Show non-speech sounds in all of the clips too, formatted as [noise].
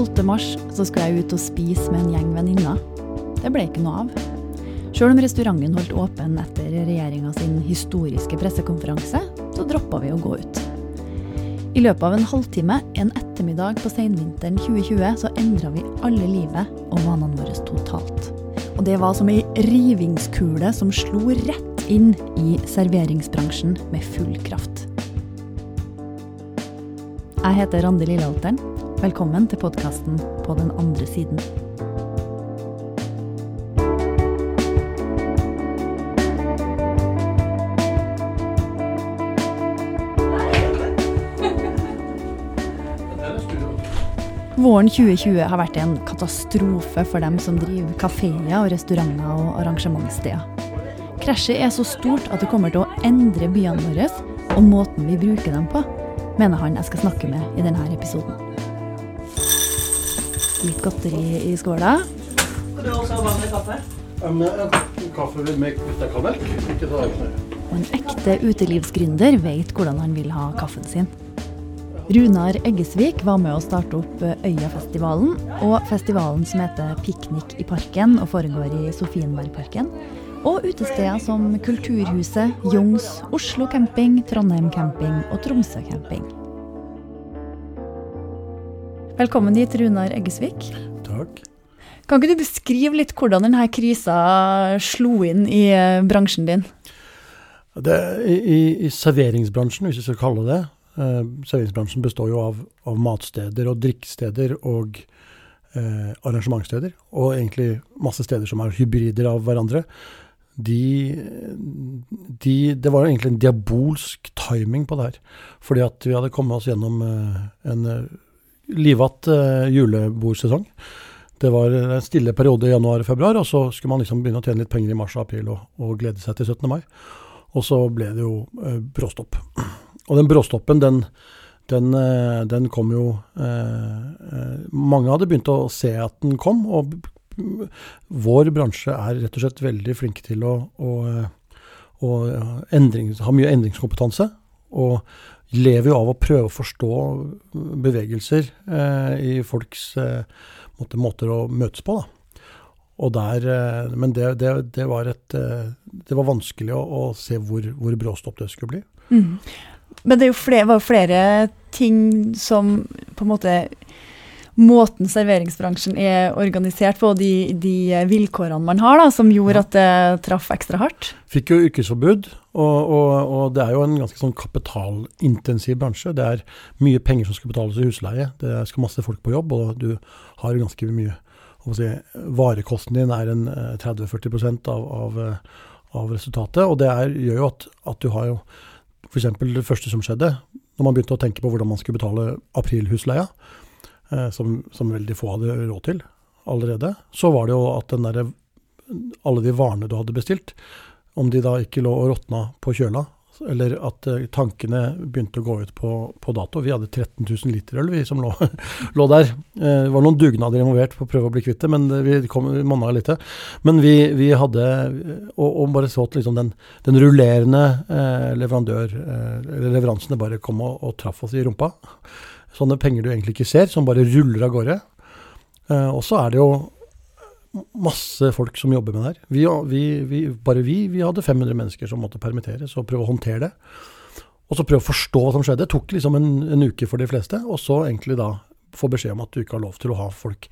12. mars så skulle jeg ut og spise med en gjeng venninner. Det ble ikke noe av. Sjøl om restauranten holdt åpen etter regjeringa sin historiske pressekonferanse, så droppa vi å gå ut. I løpet av en halvtime en ettermiddag på seinvinteren 2020 så endra vi alle livet og vanene våre totalt. Og det var som ei rivingskule som slo rett inn i serveringsbransjen med full kraft. Jeg heter Randi Lilleholteren. Velkommen til podkasten På den andre siden. Våren 2020 har vært en katastrofe for dem som driver kafeer og restauranter og arrangementssteder. Krasjet er så stort at det kommer til å endre byene våre og måten vi bruker dem på, mener han jeg skal snakke med i denne episoden. Litt godteri i skåla. Og du også vanlig kaffe? Um, kaffe med melk. Ikke en ekte utelivsgründer vet hvordan han vil ha kaffen sin. Runar Eggesvik var med å starte opp Øyafestivalen, og festivalen som heter Piknik i parken og foregår i Sofienbergparken. Og utesteder som Kulturhuset, Jungs, Oslo camping, Trondheim camping og Tromsø camping. Velkommen hit, Runar Eggesvik. Takk. Kan ikke du beskrive litt hvordan denne krisa slo inn i eh, bransjen din? Det, i, i, serveringsbransjen, hvis vi skal kalle det eh, Serveringsbransjen består jo av, av matsteder og drikkesteder og eh, arrangementssteder. Og egentlig masse steder som er hybrider av hverandre. De, de, det var egentlig en diabolsk timing på det her. Fordi at vi hadde kommet oss gjennom eh, en eh, livatt eh, julebordsesong. Det var en stille periode i januar og februar, og så skulle man liksom begynne å tjene litt penger i mars og april og, og, glede seg til 17. mai. Og så ble det jo eh, bråstopp. [clears throat] Og den bråstoppen, den, den, eh, den kom jo eh, Mange hadde begynt å se at den kom, og vår bransje er rett og slett veldig flinke til å, å, å endring, ha mye endringskompetanse. Og lever jo av å prøve å forstå bevegelser eh, i folks eh, måte, måter å møtes på. Da. Og der, eh, men det, det, det, var et, det, var vanskelig å, å se hvor, hvor, bråstopp det skulle bli. Mm. Men det flere, var jo flere ting som på en måte Måten serveringsbransjen er organisert på, og de, de vilkårene man har, da, som gjorde at det traff ekstra hardt? Fikk jo yrkesforbud, og, og, og, det er jo en ganske sånn kapitalintensiv bransje. Det er mye penger som skal betales i husleie. Det skal masse folk på jobb, og du har ganske mye si, Varekosten din er en 30-40 av, av, av, resultatet. Og det er, gjør jo at, at du har jo f.eks. det første som skjedde, når man begynte å tenke på hvordan man skulle betale aprilhusleia, eh, som, som, veldig få hadde råd til allerede, så var det jo at der, alle de varene du hadde bestilt, om de da ikke lå og råtna på kjøla, eller at uh, tankene begynte å gå ut på, på, dato. Vi hadde 13 000 liter øl vi som lå, [laughs] lå der. Uh, det var noen dugnader involvert på å prøve å bli kvitt det, men vi kom manna litt. Men vi, vi hadde og, og, bare så at liksom den, den rullerende eh, leverandør, eh, leveransene bare kom og, og traff oss i rumpa. Sånne penger du egentlig ikke ser, som bare ruller av gårde. og så er det jo masse folk som jobber med det her. Vi, vi, vi, bare vi, vi hadde 500 mennesker som måtte permitteres, og prøve å håndtere det. Og så prøve å forstå hva som skjedde. Det tok liksom en, en, uke for de fleste. Og så egentlig da få beskjed om at du ikke har lov til å ha folk,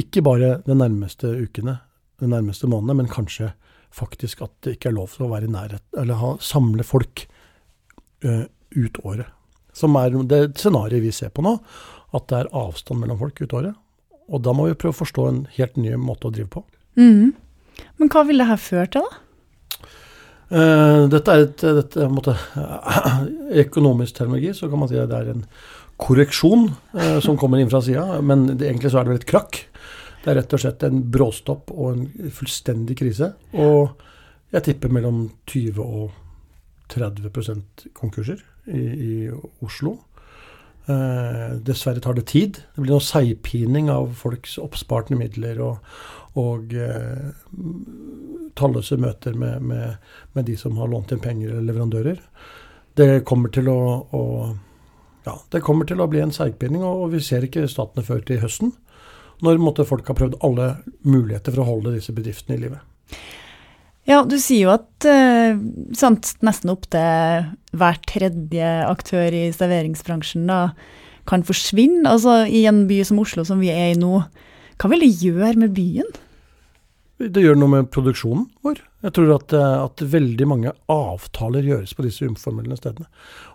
ikke bare de nærmeste ukene, de nærmeste månedene, men kanskje faktisk at det ikke er lov til å være i nærhet, eller ha, samle folk uh, ut året. Som er det scenarioet vi ser på nå, at det er avstand mellom folk ut året. Og da må vi prøve å forstå en helt ny måte å drive på. Mm. Men hva vil det her føre til, da? Uh, dette er et dette, måte, uh, økonomisk termologi, så kan man si at det er en korreksjon uh, som kommer inn fra sida. Men det, egentlig så er det vel et krakk. Det er rett og slett en bråstopp og en fullstendig krise. Og jeg tipper mellom 20 og 30% konkurser i, i Oslo. Eh, dessverre tar det tid. Det blir noe seigpining av folks oppsparte midler og, og eh, talløse møter med, med, med, de som har lånt inn penger eller leverandører. Det kommer til å, å ja, det kommer til å bli en seigpining, og vi ser ikke statene før til høsten. når måtte, folk har prøvd alle muligheter for å holde disse bedriftene i live. Ja, du sier jo at eh, sant, nesten opptil hver tredje aktør i serveringsbransjen da, kan forsvinne. Altså I en by som Oslo, som vi er i nå, hva vil det gjøre med byen? Det gjør noe med produksjonen vår. Jeg tror at, eh, at, veldig mange avtaler gjøres på disse uformelle stedene.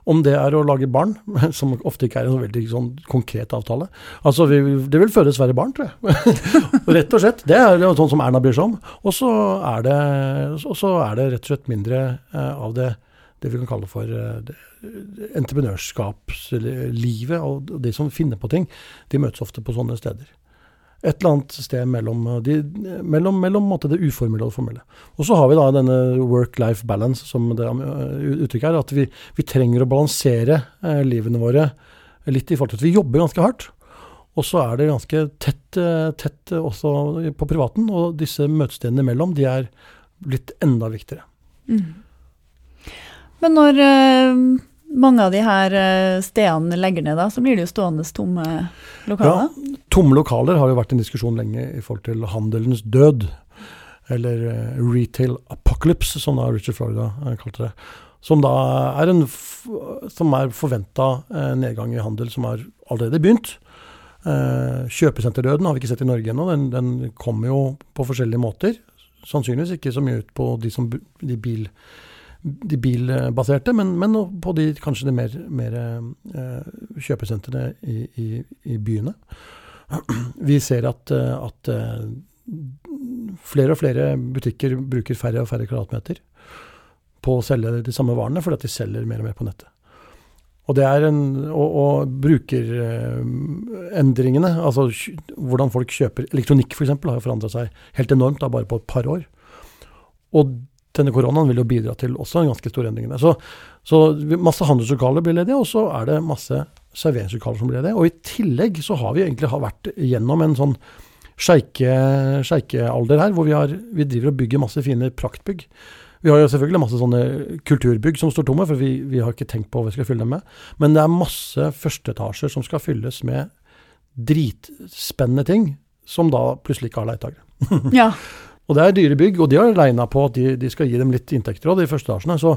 Om det er å lage barn, [laughs] som ofte ikke er en veldig sånn konkret avtale. Altså, vi, Det vil fødes færre barn, tror jeg. [laughs] rett og slett. Det er sånn som Erna bryr seg om. Og så er, det, er det rett og slett mindre eh, av det, det vi kan kalle for eh, entreprenørskapslivet. Og de som finner på ting, de møtes ofte på sånne steder et eller annet sted mellom, de, mellom, mellom det uformelle og det formelle. Og så har vi da denne work-life balance, som det uh, uttrykket er. At vi, vi trenger å balansere eh, livene våre litt i forhold til at vi jobber ganske hardt. Og så er det ganske tett, eh, tett også på privaten, og disse møtestedene imellom de er blitt enda viktigere. Mm. Men når eh, mange av de her eh, stedene legger ned, da, så blir det jo stående tomme lokaler? Ja, tomme lokaler har jo vært en diskusjon lenge i forhold til handelens død. Eller uh, retail apocalypse, som da Richard Florida uh, kalte det. Som da er en som er forventa uh, nedgang i handel som har allerede begynt. kjøpesenterdøden har vi ikke sett i Norge ennå. Den, den kommer jo på forskjellige måter. Sannsynligvis ikke så mye ut på de, som, de bil de bilbaserte, men, men, på de kanskje de mer, mer kjøpesentrene i, i, i, byene. [clears throat] Vi ser at, eh, at uh, flere og flere butikker bruker færre og færre kvadratmeter på å selge de samme varene, fordi at de selger mer og mer på nettet. Og, det er en, og, og brukerendringene, altså hvordan folk kjøper Elektronikk f.eks. har forandra seg helt enormt da, bare på et par år. Og denne koronaen vil jo bidra til også en ganske stor endring der. Så, så masse handelslokaler blir ledige, og så er det masse serveringslokaler som blir ledige. Og i tillegg så har vi egentlig vært gjennom en sånn sjeikealder her, hvor vi, har, vi, driver og bygger masse fine praktbygg. Vi har jo selvfølgelig masse sånne kulturbygg som står tomme, for vi, vi har ikke tenkt på hva vi skal fylle dem med. Men det er masse førsteetasjer som skal fylles med dritspennende ting, som da plutselig ikke har leietakere. ja. [laughs] Og det er dyre bygg, og de har regna på at de, de, skal gi dem litt inntekter av de første etasjene. Så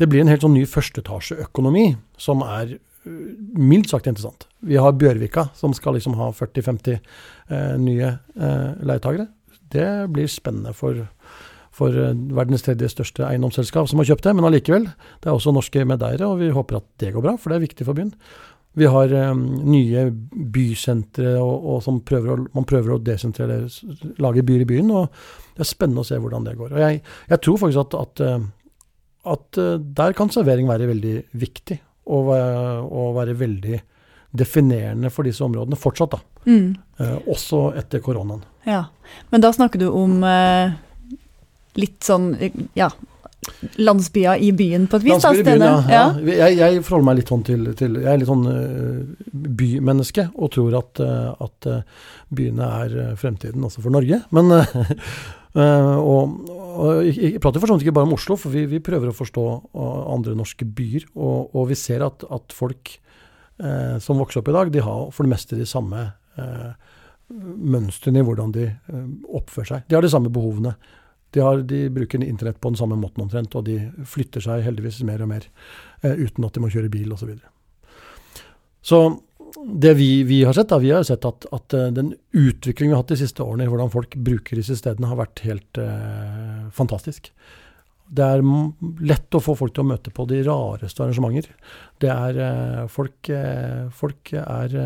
det blir en helt sånn ny førsteetasjeøkonomi som er uh, mildt sagt interessant. Vi har Bjørvika, som skal liksom ha 40-50 eh, nye eh, leietagere. Det blir spennende for, for verdens tredje største eiendomsselskap som har kjøpt det, men allikevel. Det er også norske medeiere, og vi håper at det går bra, for det er viktig for byen. Vi har um, nye bysentre og, og som prøver å, man prøver å desentrere, lage byer i byen. og Det er spennende å se hvordan det går. Og Jeg, jeg tror faktisk at, at, eh, at, eh, der kan servering være veldig viktig. Og, og, være veldig definerende for disse områdene fortsatt. da. Mm. Eh, også etter koronaen. Ja, Men da snakker du om eh, litt sånn ja, landsbyer i byen på et vis? Landsbyer i byen, ja. ja. Jeg, jeg, forholder meg litt sånn til, til Jeg er litt sånn uh, bymenneske og tror at, uh, at uh, byene er fremtiden også for Norge. Men [laughs] og, og, Jeg prater for sånn ikke bare om Oslo, for vi, vi prøver å forstå andre norske byer. Og, og vi ser at, at folk som vokser opp i dag, de har for det meste de samme mønstrene i hvordan de oppfører seg. De har de samme behovene. De, har, de, bruker internett på den samme måten omtrent, og de flytter seg heldigvis mer og mer eh, uten at de må kjøre bil osv. Så, videre. så det vi, vi, har sett, da, vi har sett at, at eh, den utviklingen vi har hatt de siste årene i hvordan folk bruker disse stedene, har vært helt eh, fantastisk. Det er lett å få folk til å møte på de rareste arrangementer. Det er eh, folk, eh, folk er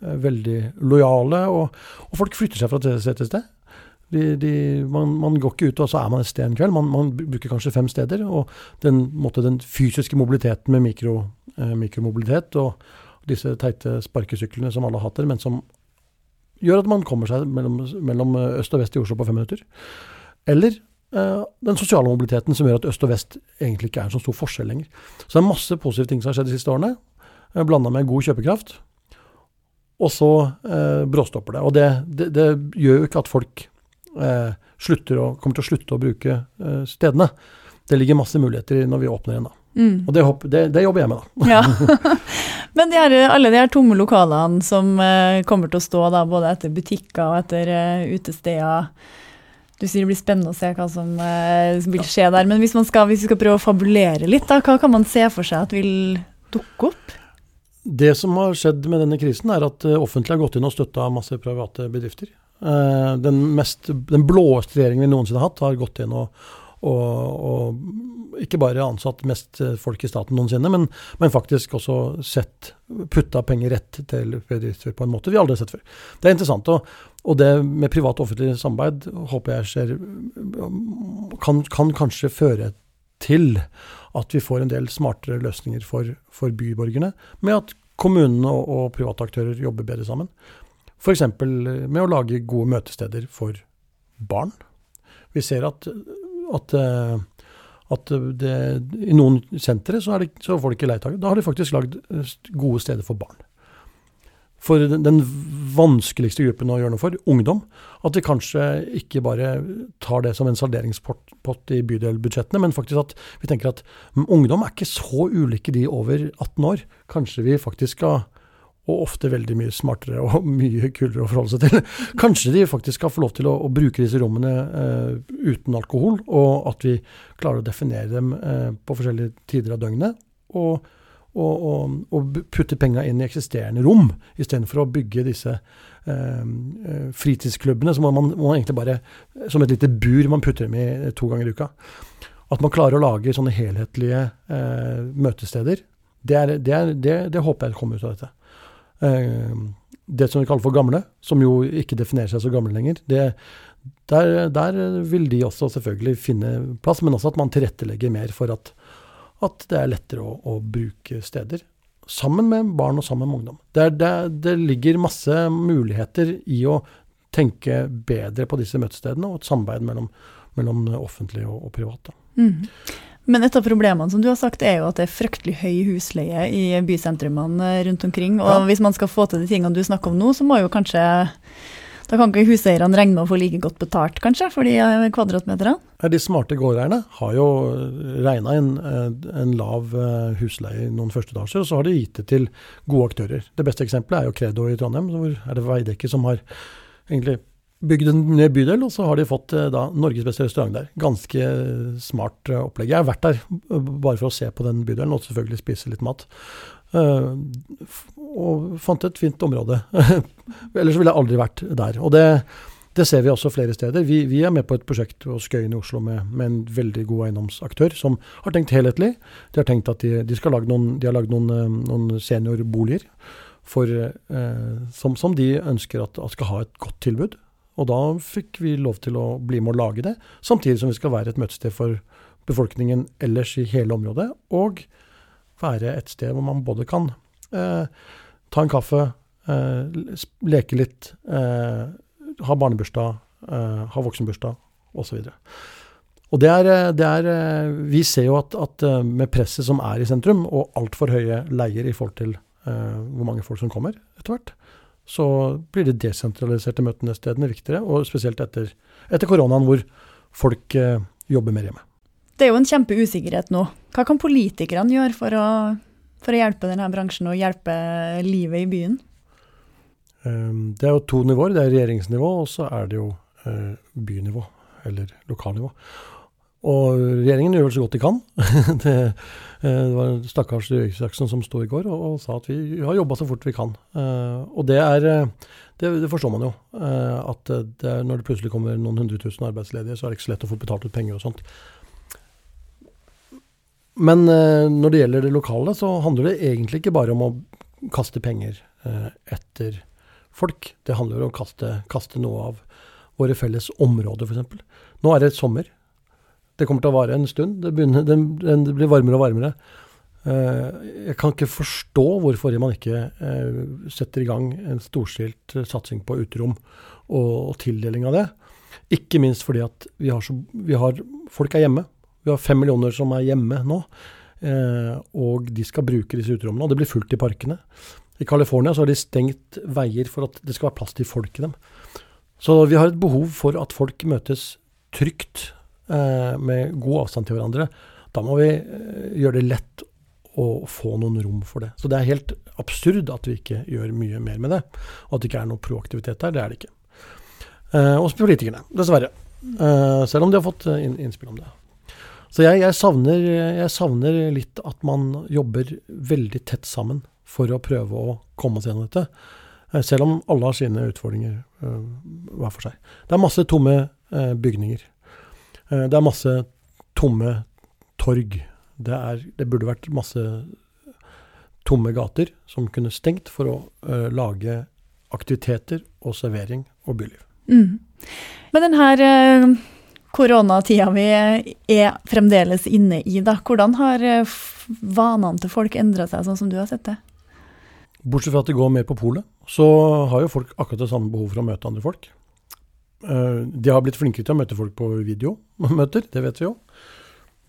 veldig lojale, og, og, folk flytter seg fra sted til sted. De, de, man, man, går ikke ut og så er man et sted en kveld. Man, man bruker kanskje fem steder. Og den, måtte, den fysiske mobiliteten med mikro, eh, mikromobilitet og disse teite sparkesyklene som alle hater, men som gjør at man kommer seg mellom, mellom øst og vest i Oslo på fem minutter. Eller eh, den sosiale mobiliteten som gjør at øst og vest egentlig ikke er en så stor forskjell lenger. Så det er masse positive ting som har skjedd de siste årene, eh, blanda med god kjøpekraft. Og så eh, bråstopper det. Og det, det, det gjør jo ikke at folk eh, slutter å, kommer til å slutte å bruke eh, stedene. Det ligger masse muligheter når vi åpner igjen, da. Mm. Og det, det, det, jobber jeg med, da. ja. [laughs] [laughs] Men de her, alle de her tomme lokalene som eh, kommer til å stå da, både etter butikker og etter eh, utesteder Du sier det blir spennende å se hva som eh, vil skje der. Men hvis, skal, hvis, vi skal prøve å fabulere litt, da, hva kan man se for seg at vil dukke opp? Det som har skjedd med denne krisen, er at offentlig har gått inn og støtta masse private bedrifter. Den, mest, den blåeste regjeringen vi noensinne har hatt, har gått inn og, og, og, ikke bare ansatt mest folk i staten noensinne, men, men faktisk også sett putta penger rett til bedrifter på en måte vi aldri har sett før. Det er interessant. Og, og det med privat og offentlig samarbeid håper jeg skjer kan, kan, kanskje føre til at vi får en del smartere løsninger for, for byborgerne, med at kommunene og, og private aktører jobber bedre sammen. F.eks. med å lage gode møtesteder for barn. Vi ser at at, eh, at det, i noen sentre så, det, så får de ikke leietakere. Da har de faktisk lagd eh, gode steder for barn. For den, den, vanskeligste gruppen å gjøre noe for, ungdom, at vi kanskje ikke bare tar det som en salderingspott i bydelbudsjettene, men faktisk at vi tenker at ungdom er ikke så ulike de over 18 år. Kanskje vi faktisk skal og ofte veldig mye smartere og [laughs] mye kulere å forholde seg til. Kanskje de faktisk skal få lov til å, å bruke disse rommene eh, uten alkohol, og at vi klarer å definere dem eh, på forskjellige tider av døgnet. Og, og, og, og putte penga inn i eksisterende rom, istedenfor å bygge disse eh, eh, fritidsklubbene som man, man, egentlig bare Som et lite bur man putter dem i to ganger i uka. At man klarer å lage sånne helhetlige eh, møtesteder, det, er, det, er, det, det håper jeg kommer ut av dette. Eh, det som vi kaller for gamle, som jo ikke definerer seg så gamle lenger, det, der, der, vil de også selvfølgelig finne plass, men også at man tilrettelegger mer for at, at det er lettere å, å, bruke steder. Sammen med barn og sammen med ungdom. Det, det, det, ligger masse muligheter i å tenke bedre på disse møtestedene, og et samarbeid mellom, mellom offentlig og, og privat. Mm. Men et av problemene som du har sagt, er jo at det er fryktelig høy husleie i bysentrumene rundt omkring. Og ja. hvis man skal få til de tingene du snakker om nå, så må jo kanskje da kan ikke huseierne regne med å få like godt betalt, kanskje, for de kvadratmeterne? De smarte gårdeierne har jo regna inn en lav eh, husleie i noen første etasjer, og så har de gitt det til gode aktører. Det beste eksempelet er jo Credo i Trondheim, hvor er det Veidekke som har egentlig bygd en ny bydel, og så har de fått eh, da, Norges beste restaurant der. Ganske smart eh, opplegg. Jeg har vært der eh, bare for å se på den bydelen, og selvfølgelig spise litt mat. Og fant et fint område. [laughs] Ellers ville jeg aldri vært der. Og det, det ser vi også flere steder. Vi, vi, er med på et prosjekt hos Skøyen i Oslo med, med, en veldig god eiendomsaktør som har tenkt helhetlig. De har tenkt at de, de skal lage noen, de har lagd noen, noen seniorboliger for, uh, som, som, de ønsker at, at skal ha et godt tilbud. Og da fikk vi lov til å bli med å lage det, samtidig som vi skal være et møtested for befolkningen ellers i hele området, og være et sted hvor man både kan eh, ta en kaffe, eh, leke litt, eh, ha barnebursdag, eh, ha voksenbursdag osv. Og det er, det er, eh, Vi ser jo at, at, eh, med presset som er i sentrum, og altfor høye leier i forhold til hvor mange folk som kommer etter hvert, så blir de desentraliserte møtestedene viktigere, og spesielt etter, etter koronaen, hvor folk eh, jobber mer hjemme. Det er jo en kjempeusikkerhet nå. Hva kan politikerne gjøre for å, for å hjelpe denne bransjen og hjelpe livet i byen? Um, det er jo to nivåer. Det er regjeringsnivå, og så er det jo uh, bynivå, eller lokalnivå. Og regjeringen gjør så godt de kan. [laughs] det, eh, det, var stakkars Røe som sto i går og, og, sa at vi har jobba så fort vi kan. Uh, og det er det, det, forstår man jo. Uh, at det er, når det plutselig kommer noen hundre tusen arbeidsledige, så er det ikke så lett å få betalt ut penger og sånt. Men uh, når det gjelder det lokale, så handler det egentlig ikke bare om å kaste penger etter folk. Det handler om å kaste, kaste noe av våre felles områder, f.eks. Nå er det sommer. Det kommer til å vare en stund. Det, begynner, det, det blir varmere og varmere. Uh, jeg kan ikke forstå hvorfor man ikke uh, setter i gang en storstilt uh, satsing på uterom og, og, tildeling av det. Ikke minst fordi at vi har, så, vi har Folk er hjemme. Vi har fem millioner som er hjemme nå. og de skal bruke disse uterommene. Og det blir fullt i parkene. I California har de stengt veier for at det skal være plass til folk i dem. Så vi har et behov for at folk møtes trygt eh, med god avstand til hverandre, da må vi eh, gjøre det lett å få noen rom for det. Så det er helt absurd at vi ikke gjør mye mer med det. Og at det ikke er noe proaktivitet der. Det er det ikke. Eh, også politikerne, dessverre. Eh, selv om de har fått eh, inn, innspill om det. Så jeg, jeg, savner, jeg, savner, litt at man jobber veldig tett sammen for å prøve å komme oss gjennom dette. Eh, selv om alle har sine utfordringer hver for seg. Det er masse tomme bygninger. Uh, det er masse tomme torg. Det, er, det, burde vært masse tomme gater som kunne stengt for å lage aktiviteter og servering og byliv. Mm. Men denne koronatida vi er fremdeles inne i, da, hvordan har vanene til folk endra seg, sånn som du har sett det? Bortsett fra at de går mer på polet, så har jo folk akkurat det samme behov for å møte andre folk. Eh, de har blitt flinkere til å møte folk på videomøter, [laughs] det vet vi jo.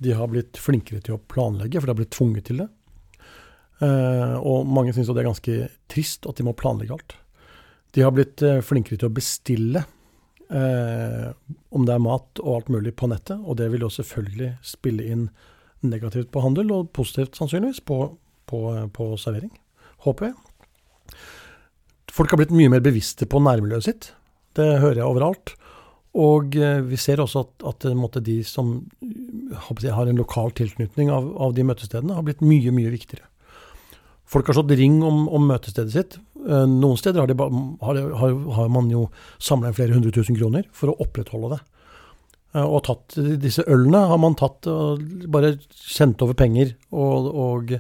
De har blitt flinkere til å planlegge, for de har blitt tvunget til det. Eh, og mange syns det er ganske trist at de må planlegge alt. De har blitt eh, flinkere til å bestille, om det er mat og alt mulig, på nettet. Og det vil jo selvfølgelig spille inn negativt på handel, og positivt sannsynligvis på, på, på servering håper jeg. Folk har blitt mye mer bevisste på nærmiljøet sitt. Det hører jeg overalt. Og eh, vi ser også at, at måte, de som har en lokal tilknytning av, av, de møtestedene, har blitt mye, mye viktigere. Folk har slått ring om, om møtestedet sitt. Eh, noen steder har, de, har, har, har man jo samla inn flere hundre tusen kroner for å opprettholde det. Eh, og tatt disse ølene har man tatt og bare sendt over penger og, og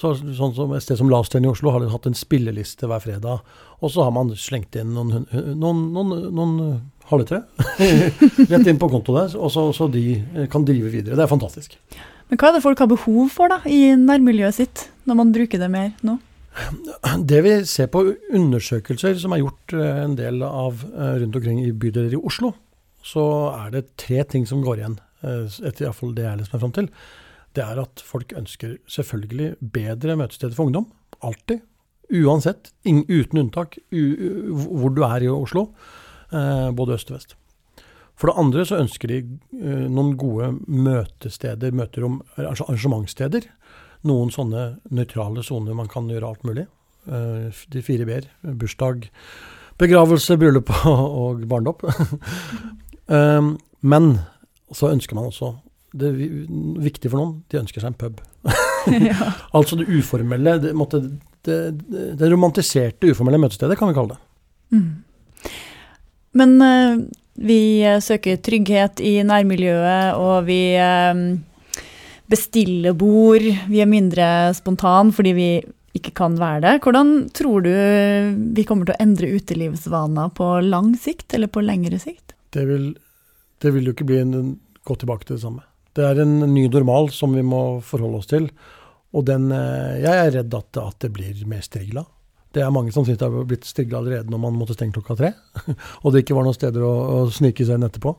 så, sånn som Et sted som Lasten i Oslo har hatt en spilleliste hver fredag. Og så har man slengt inn noen, noen, noen, noen halvtre [laughs] rett inn på konto der, og så, så, de kan drive videre. Det er fantastisk. Men hva er det folk har behov for da, i nærmiljøet sitt, når man bruker det mer nå? Det vi ser på undersøkelser som er gjort eh, en del av eh, rundt omkring i bydeler i Oslo, så er det tre ting som går igjen, eh, etter iallfall det jeg liksom er fram til det er at folk ønsker selvfølgelig bedre møtesteder for ungdom. Alltid. Uansett, uten unntak, hvor du er i Oslo. Eh, både øst og vest. For det andre så ønsker de eh, noen gode møtesteder, møterom, arrangementssteder. Noen sånne nøytrale soner man kan gjøre alt mulig. Eh, de fire b-er. Bursdag, begravelse, bryllup [laughs] og barndom. [laughs] Men så ønsker man også det er viktig for noen, de ønsker seg en pub. ja. [laughs] [laughs] altså det uformelle, det, måtte, det, det, romantiserte uformelle møtestedet, kan vi kalle det. Mm. Men uh, vi søker trygghet i nærmiljøet, og vi uh, bestiller bord. Vi er mindre spontan fordi vi ikke kan være det. Hvordan tror du vi kommer til å endre utelivsvaner på lang sikt, eller på lengre sikt? Det vil, det vil jo ikke bli en, gå tilbake til det samme. Det er en ny normal som vi må forholde oss til. Og den, eh, jeg er redd at, at det blir mer strigla. Det er mange som syns det har blitt strigla allerede når man måtte stenge klokka tre. [laughs] og det ikke var noen steder å, å snike seg inn etterpå.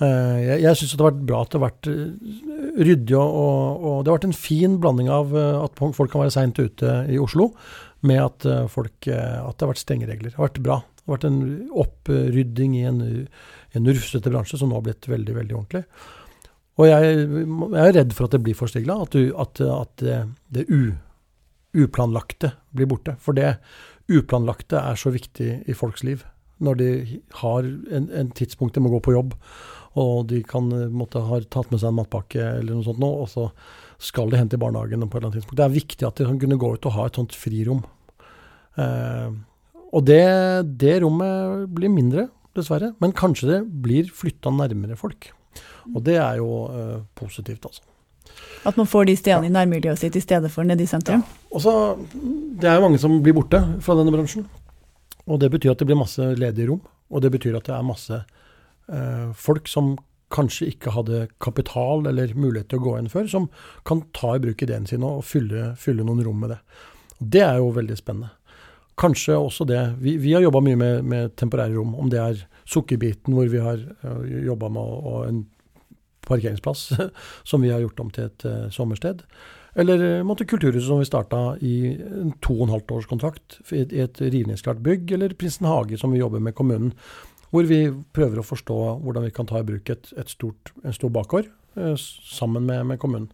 Eh, jeg, jeg syns det har vært bra at det har vært eh, ryddig, og, og, og, det har vært en fin blanding av at folk kan være seint ute i Oslo, med at, folk, at det har vært strengeregler. Det har vært bra. Det har vært en opprydding i en, en rufsete bransje som nå har blitt veldig, veldig ordentlig. Og jeg, jeg, er redd for at det blir forstigla, at, at, at, det u, uplanlagte blir borte. For det uplanlagte er så viktig i folks liv. Når de har en, en tidspunkt de må gå på jobb, og de kan måtte ha tatt med seg en matpakke eller noe sånt nå, og så skal de hente i barnehagen på et eller annet tidspunkt. Det er viktig at de kan kunne gå ut og ha et sånt frirom. Eh, og det, det rommet blir mindre, dessverre. Men kanskje det blir flytta nærmere folk. Og det er jo uh, positivt, altså. At man får de stedene ja. i nærmiljøet sitt i stedet for nede i sentrum? Ja. Og så, Det er jo mange som blir borte fra denne bransjen. Og det betyr at det blir masse ledige rom. Og det betyr at det er masse uh, folk som kanskje ikke hadde kapital eller mulighet til å gå inn før, som kan ta i bruk ideen sin og fylle, fylle noen rom med det. Det er jo veldig spennende. Kanskje også det Vi, vi har jobba mye med, med, temporære rom, om det er Sukkerbiten, hvor vi har uh, jobba med og en parkeringsplass [laughs] som vi har gjort om til et uh, sommersted. Eller uh, måtte Kulturhuset som vi starta i en to og en halvt års kontrakt i et rivningsklart bygg, eller Prinsen hage som vi jobber med kommunen. Hvor vi prøver å forstå hvordan vi kan ta i bruk et, et stort, en stor bakgård uh, sammen med, med, kommunen.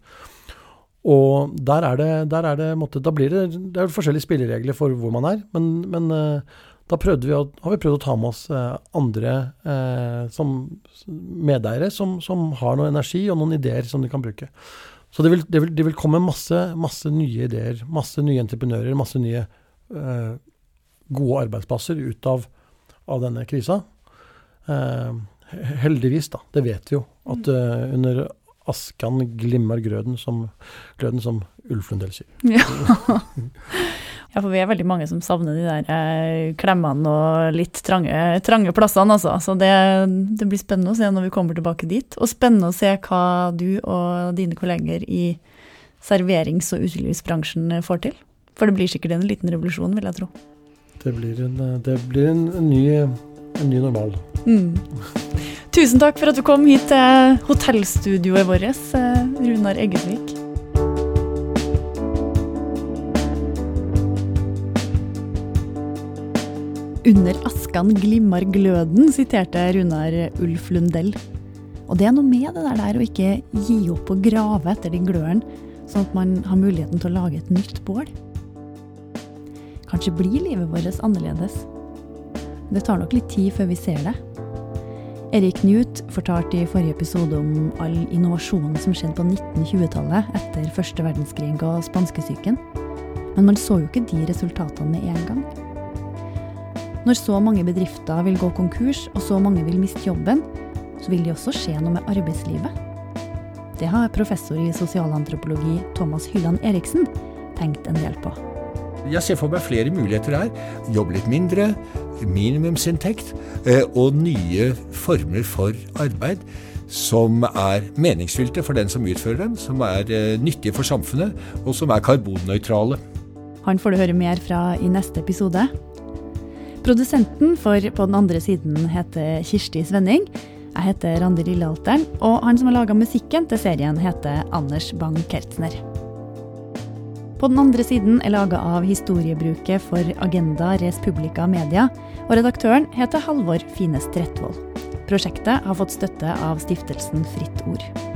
Og der er det, der er det måtte, Da blir det, det er forskjellige spilleregler for hvor man er, men, men eh, da vi å, har vi prøvd å ta med oss eh, andre eh, som medeiere som, som, har noe energi og noen ideer som de kan bruke. Så det vil, det vil, det vil komme masse, masse, nye ideer, masse nye entreprenører, masse nye eh, gode arbeidsplasser ut av, av denne krisa. Eh, heldigvis, da. Det vet vi jo. At uh, under askan glimmer grøden, som, gløden, som Ulf Lundell sier. Ja. [laughs] [laughs] ja. for vi er veldig mange som savner de der eh, klemmene og litt trange, trange plassene, altså. Så det, det, blir spennende å se når vi kommer tilbake dit. Og spennende å se hva du og dine kolleger i serverings- og utelivsbransjen får til. For det blir sikkert en liten revolusjon, vil jeg tro. Det blir en, det blir en, en, ny, en ny, normal. Mm. Tusen takk for at du kom hit til hotellstudioet vårt, eh, Runar Eggesvik. Under askan glimmer gløden, siterte Runar Ulf Lundell. Og det er noe med det der å ikke gi opp og grave etter den gløren, sånn at man har muligheten til å lage et nytt bål. Kanskje blir livet vårt annerledes. Det tar nok litt tid før vi ser det. Erik Knut fortalte i forrige episode om all innovasjonen som skjedde på 1920-tallet etter første verdenskrig og spanskesyken. Men man så jo ikke de resultatene med en gang. Når så mange bedrifter vil gå konkurs, og så mange vil miste jobben, så vil det også skje noe med arbeidslivet. Det har professor i sosialantropologi Thomas Hylland Eriksen tenkt en del på. Jeg ser for meg flere muligheter her. Jobbe litt mindre, minimumsinntekt eh, og nye former for arbeid som er meningsfylte for den som utfører dem, som er eh, nyttige for samfunnet, og som er karbonnøytrale. Han får du høre mer fra i neste episode. Produsenten for På den andre siden heter Kirsti Svenning. Jeg heter Randi Lillealteren, og han som har laga musikken til serien, heter Anders Bang-Kertzner. På den andre siden er laga av historiebruket for Agenda Res Publica Media, og redaktøren heter Halvor Fines Rettvoll. Prosjektet har fått støtte av stiftelsen Fritt Ord.